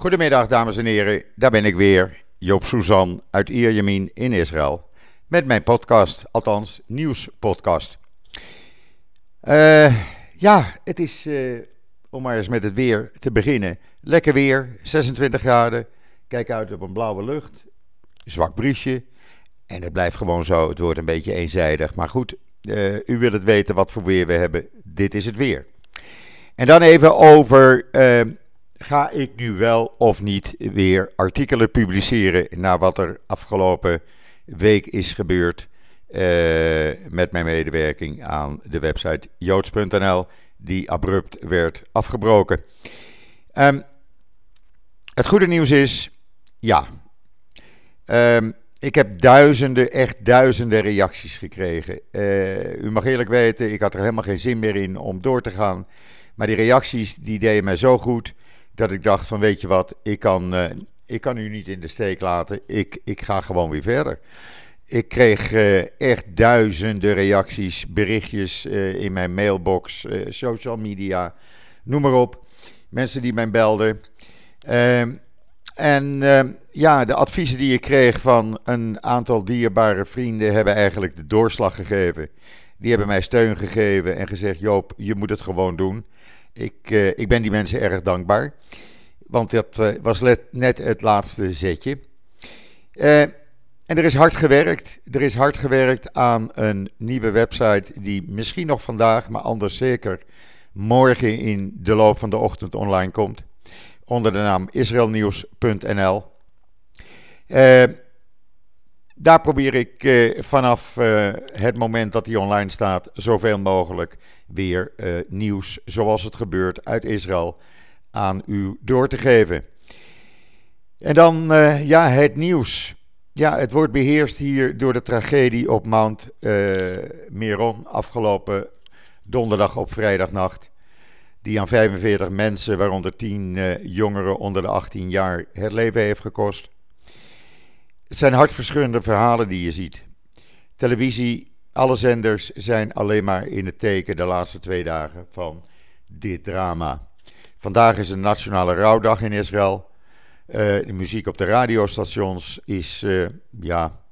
Goedemiddag, dames en heren. Daar ben ik weer, Joop Suzan uit Ierjemien in Israël. Met mijn podcast, althans nieuwspodcast. Uh, ja, het is, uh, om maar eens met het weer te beginnen. Lekker weer, 26 graden. Kijk uit op een blauwe lucht. Zwak briesje. En het blijft gewoon zo. Het wordt een beetje eenzijdig. Maar goed, uh, u wilt het weten wat voor weer we hebben. Dit is het weer. En dan even over ga ik nu wel of niet weer artikelen publiceren naar wat er afgelopen week is gebeurd uh, met mijn medewerking aan de website joods.nl, die abrupt werd afgebroken. Um, het goede nieuws is, ja, um, ik heb duizenden, echt duizenden reacties gekregen. Uh, u mag eerlijk weten, ik had er helemaal geen zin meer in om door te gaan. Maar die reacties die deden mij zo goed dat ik dacht van weet je wat, ik kan, uh, ik kan u niet in de steek laten. Ik, ik ga gewoon weer verder. Ik kreeg uh, echt duizenden reacties, berichtjes uh, in mijn mailbox, social media, noem maar op. Mensen die mij belden. Ehm, en ehm, ja, de adviezen die ik kreeg van een aantal dierbare vrienden hebben eigenlijk de doorslag gegeven. Die hebben mij steun gegeven en gezegd: Joop, je moet het gewoon doen. Ik, uh, ik ben die mensen erg dankbaar. Want dat uh, was net het laatste zetje. Uh, en er is hard gewerkt. Er is hard gewerkt aan een nieuwe website die misschien nog vandaag, maar anders zeker morgen in de loop van de ochtend online komt. Onder de naam israelnieuws.nl. Uh, daar probeer ik uh, vanaf uh, het moment dat die online staat, zoveel mogelijk weer uh, nieuws zoals het gebeurt uit Israël aan u door te geven. En dan ja, het nieuws. Ja, het wordt beheerst hier door de tragedie op Mount Meron afgelopen donderdag op vrijdagnacht. Die aan 45 mensen, waaronder 10 jongeren onder de 18 jaar, het leven heeft gekost. Het zijn hartverscheurende verhalen die je ziet. Televisie, alle zenders zijn alleen maar in het teken de laatste twee dagen van dit drama. Vandaag is een nationale rouwdag in Israël. Uh, de muziek op de radiostations is, uh, ja,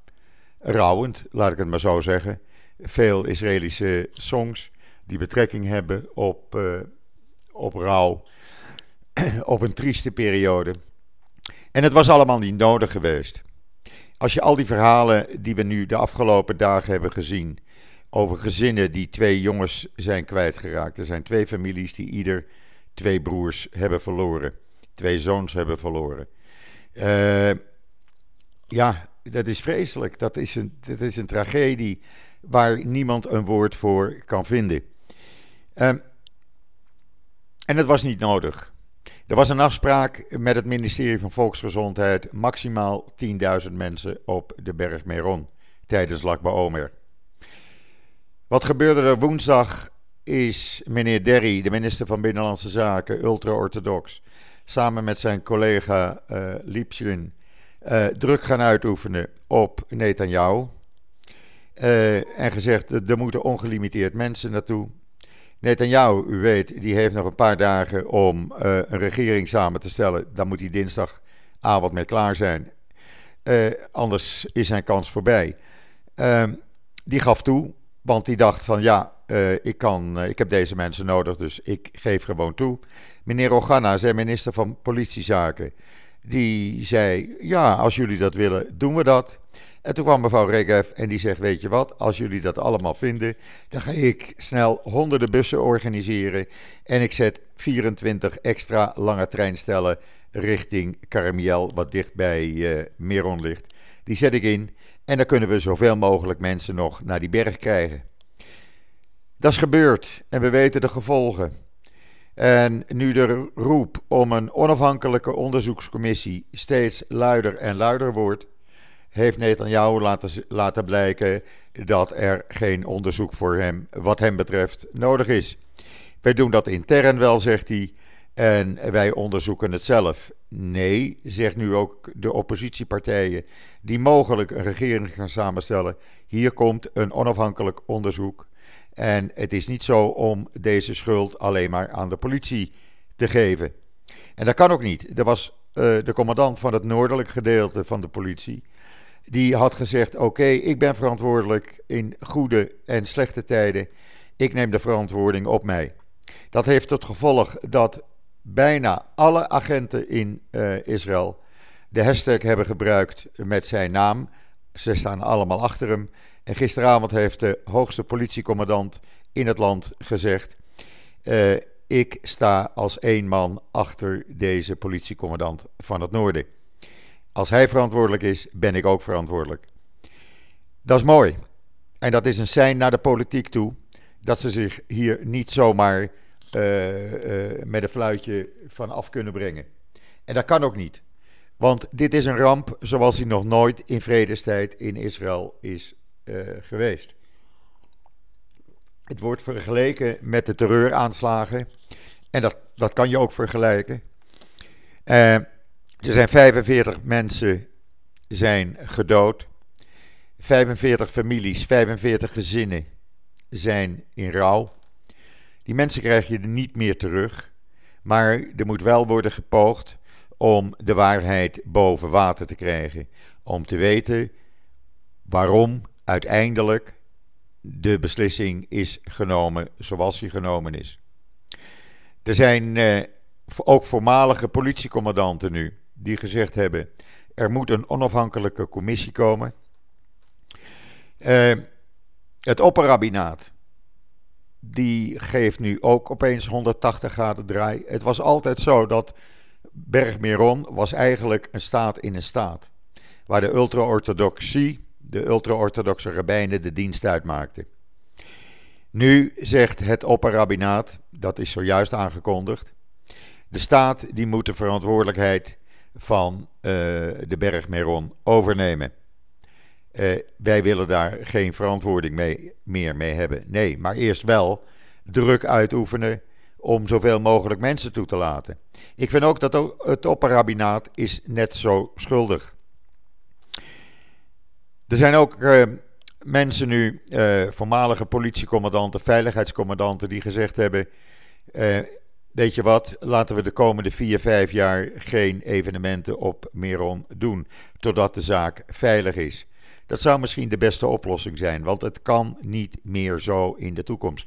rouwend, laat ik het maar zo zeggen. Veel Israëlische songs die betrekking hebben op, uh, op rouw, op een trieste periode. En het was allemaal niet nodig geweest. Als je al die verhalen die we nu de afgelopen dagen hebben gezien. over gezinnen die twee jongens zijn kwijtgeraakt. Er zijn twee families die ieder twee broers hebben verloren. Twee zoons hebben verloren. Uh, ja, dat is vreselijk. Dat is, een, dat is een tragedie waar niemand een woord voor kan vinden. Uh, en het was niet nodig. Er was een afspraak met het ministerie van Volksgezondheid. Maximaal 10.000 mensen op de berg Meron tijdens Lakba Omer. Wat gebeurde er woensdag is meneer Derry, de minister van Binnenlandse Zaken, ultra-orthodox, samen met zijn collega uh, druk gaan uitoefenen op Netanyahu. Uh, en gezegd, er moeten ongelimiteerd mensen naartoe. Netanyahu, u weet, die heeft nog een paar dagen om uh, een regering samen te stellen. Dan moet hij dinsdagavond mee klaar zijn. Uh, anders is zijn kans voorbij. Uh, die gaf toe, want die dacht van ja, eh, ik, kan, ik heb deze mensen nodig, dus ik geef gewoon toe. Meneer Ogana, zijn minister van Politiezaken, die zei ja, als jullie dat willen, doen we dat. En toen kwam mevrouw Regev en die zegt: Weet je wat, als jullie dat allemaal vinden, dan ga ik snel honderden bussen organiseren. En ik zet 24 extra lange treinstellen richting Karamiel, wat dicht bij uh, Meron ligt. Die zet ik in en dan kunnen we zoveel mogelijk mensen nog naar die berg krijgen. Dat is gebeurd en we weten de gevolgen. En nu de roep om een onafhankelijke onderzoekscommissie steeds luider en luider wordt heeft Netanyahu laten, laten blijken dat er geen onderzoek voor hem, wat hem betreft, nodig is. Wij doen dat intern wel, zegt hij, en wij onderzoeken het zelf. Nee, zegt nu ook de oppositiepartijen die mogelijk een regering gaan samenstellen. Hier komt een onafhankelijk onderzoek. En het is niet zo om deze schuld alleen maar aan de politie te geven. En dat kan ook niet. Er was de commandant van het noordelijk gedeelte van de politie. Die had gezegd: Oké, ik ben verantwoordelijk in goede en slechte tijden. Ik neem de verantwoording op mij. Dat heeft tot gevolg dat bijna alle agenten in Israël de hashtag hebben gebruikt met zijn naam. Ze staan allemaal achter hem. En gisteravond heeft de hoogste politiecommandant in het land gezegd: uh, Ik sta als één man achter deze politiecommandant van het Noorden. Als hij verantwoordelijk is, ben ik ook verantwoordelijk. Dat is mooi. En dat is een sein naar de politiek toe dat ze zich hier niet zomaar uh, uh, met een fluitje van af kunnen brengen. En dat kan ook niet. Want dit is een ramp zoals die nog nooit in vredestijd in Israël is uh, geweest. Het wordt vergeleken met de terreuraanslagen. En dat, dat kan je ook vergelijken. Uh, er zijn 45 mensen zijn gedood. 45 families, 45 gezinnen zijn in rouw. Die mensen krijg je niet meer terug. Maar er moet wel worden gepoogd om de waarheid boven water te krijgen. Om te weten waarom uiteindelijk de beslissing is genomen zoals die genomen is. Er zijn eh, ook voormalige politiecommandanten nu die gezegd hebben: er moet een onafhankelijke commissie komen. Uh, het opperrabinaat die geeft nu ook opeens 180 graden draai. Het was altijd zo dat Bergmeron was eigenlijk een staat in een staat. Waar de ultra-orthodoxie, de ultra-orthodoxe rabbijnen, de dienst uitmaakten. Nu zegt het opperrabinaat, dat is zojuist aangekondigd, de staat die moet de verantwoordelijkheid van uh, de berg Meron overnemen. Uh, wij willen daar geen verantwoording mee, meer mee hebben. Nee, maar eerst wel druk uitoefenen om zoveel mogelijk mensen toe te laten. Ik vind ook dat het opperrabinaat is net zo schuldig. Er zijn ook uh, mensen nu, uh, voormalige politiecommandanten, veiligheidscommandanten, die gezegd hebben: uh, Weet je wat, laten we de komende vier, vijf jaar geen evenementen op Meron doen, totdat de zaak veilig is. Dat zou misschien de beste oplossing zijn, want het kan niet meer zo in de toekomst.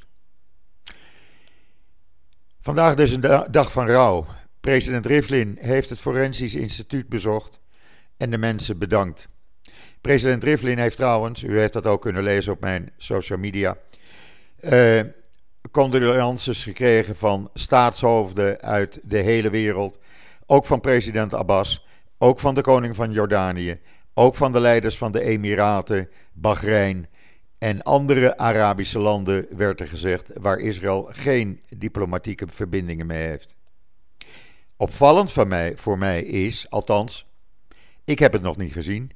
Vandaag dus een dag van rouw. President Rivlin heeft het Forensisch Instituut bezocht en de mensen bedankt. President Rivlin heeft trouwens, u heeft dat ook kunnen lezen op mijn social media, uh, condolences gekregen van staatshoofden uit de hele wereld. Ook van president Abbas, ook van de koning van Jordanië, ook van de leiders van de Emiraten, Bahrein en andere Arabische landen werd er gezegd waar Israël geen diplomatieke verbindingen mee heeft. Opvallend mij, voor mij is, althans, ik heb het nog niet gezien,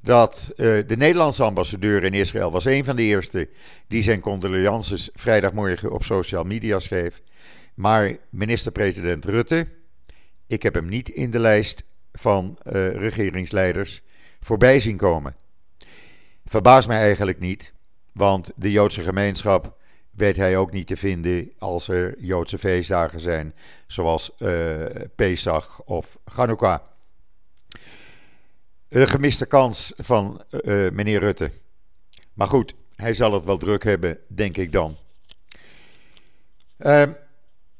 dat uh, de Nederlandse ambassadeur in Israël was een van de eerste die zijn condolences vrijdagmorgen op social media schreef. Maar minister-president Rutte, ik heb hem niet in de lijst van uh, regeringsleiders voorbij zien komen. Verbaast mij eigenlijk niet, want de Joodse gemeenschap weet hij ook niet te vinden als er Joodse feestdagen zijn, zoals uh, Pesach of Hanukkah. Een gemiste kans van uh, meneer Rutte. Maar goed, hij zal het wel druk hebben, denk ik dan. Uh,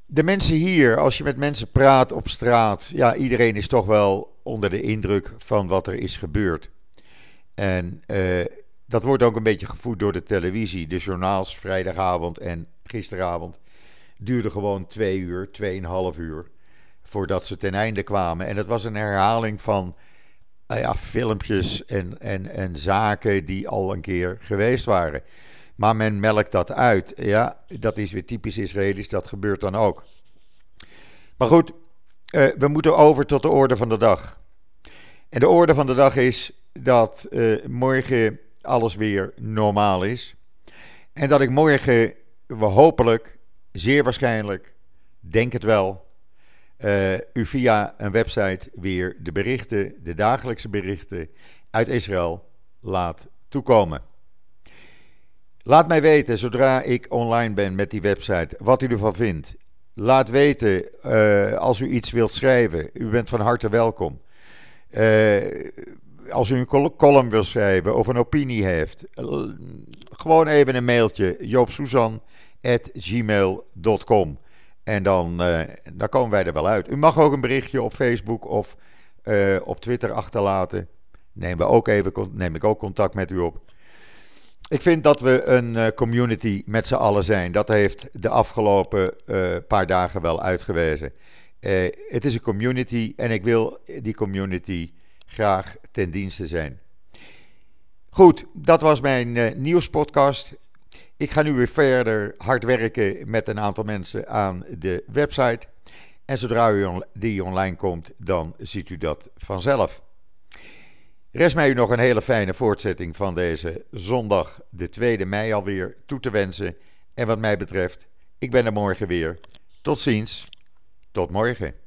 de mensen hier, als je met mensen praat op straat, ja, iedereen is toch wel onder de indruk van wat er is gebeurd. En uh, dat wordt ook een beetje gevoed door de televisie. De journaals vrijdagavond en gisteravond duurden gewoon twee uur, tweeënhalf uur voordat ze ten einde kwamen. En het was een herhaling van uh, ja, filmpjes en, en, en zaken die al een keer geweest waren. Maar men melkt dat uit. Ja, dat is weer typisch Israëlisch, dat gebeurt dan ook. Maar goed, uh, we moeten over tot de orde van de dag. En de orde van de dag is dat uh, morgen alles weer normaal is. En dat ik morgen, we hopelijk, zeer waarschijnlijk, denk het wel, uh, u via een website weer de berichten, de dagelijkse berichten uit Israël laat toekomen. Laat mij weten zodra ik online ben met die website wat u ervan vindt. laat weten uh, als u iets wilt schrijven. U bent van harte welkom. Uh, als u een column wil schrijven of een opinie heeft, gewoon even een mailtje joopsuzan.gmail.com en dan, uh, dan komen wij er wel uit. U mag ook een berichtje op Facebook of op Twitter achterlaten. Neem, we ook even, neem ik ook contact met u op. Ik vind dat we een uh, community met z'n allen zijn. Dat heeft de afgelopen paar dagen wel uitgewezen. Het is een community en ik wil die community graag ten dienste zijn. Goed, dat was mijn nieuwspodcast. Ik ga nu weer verder hard werken met een aantal mensen aan de website. En zodra u die online komt, dan ziet u dat vanzelf. Rest mij u nog een hele fijne voortzetting van deze zondag, de 2e mei alweer, toe te wensen. En wat mij betreft, ik ben er morgen weer. Tot ziens. Tot morgen.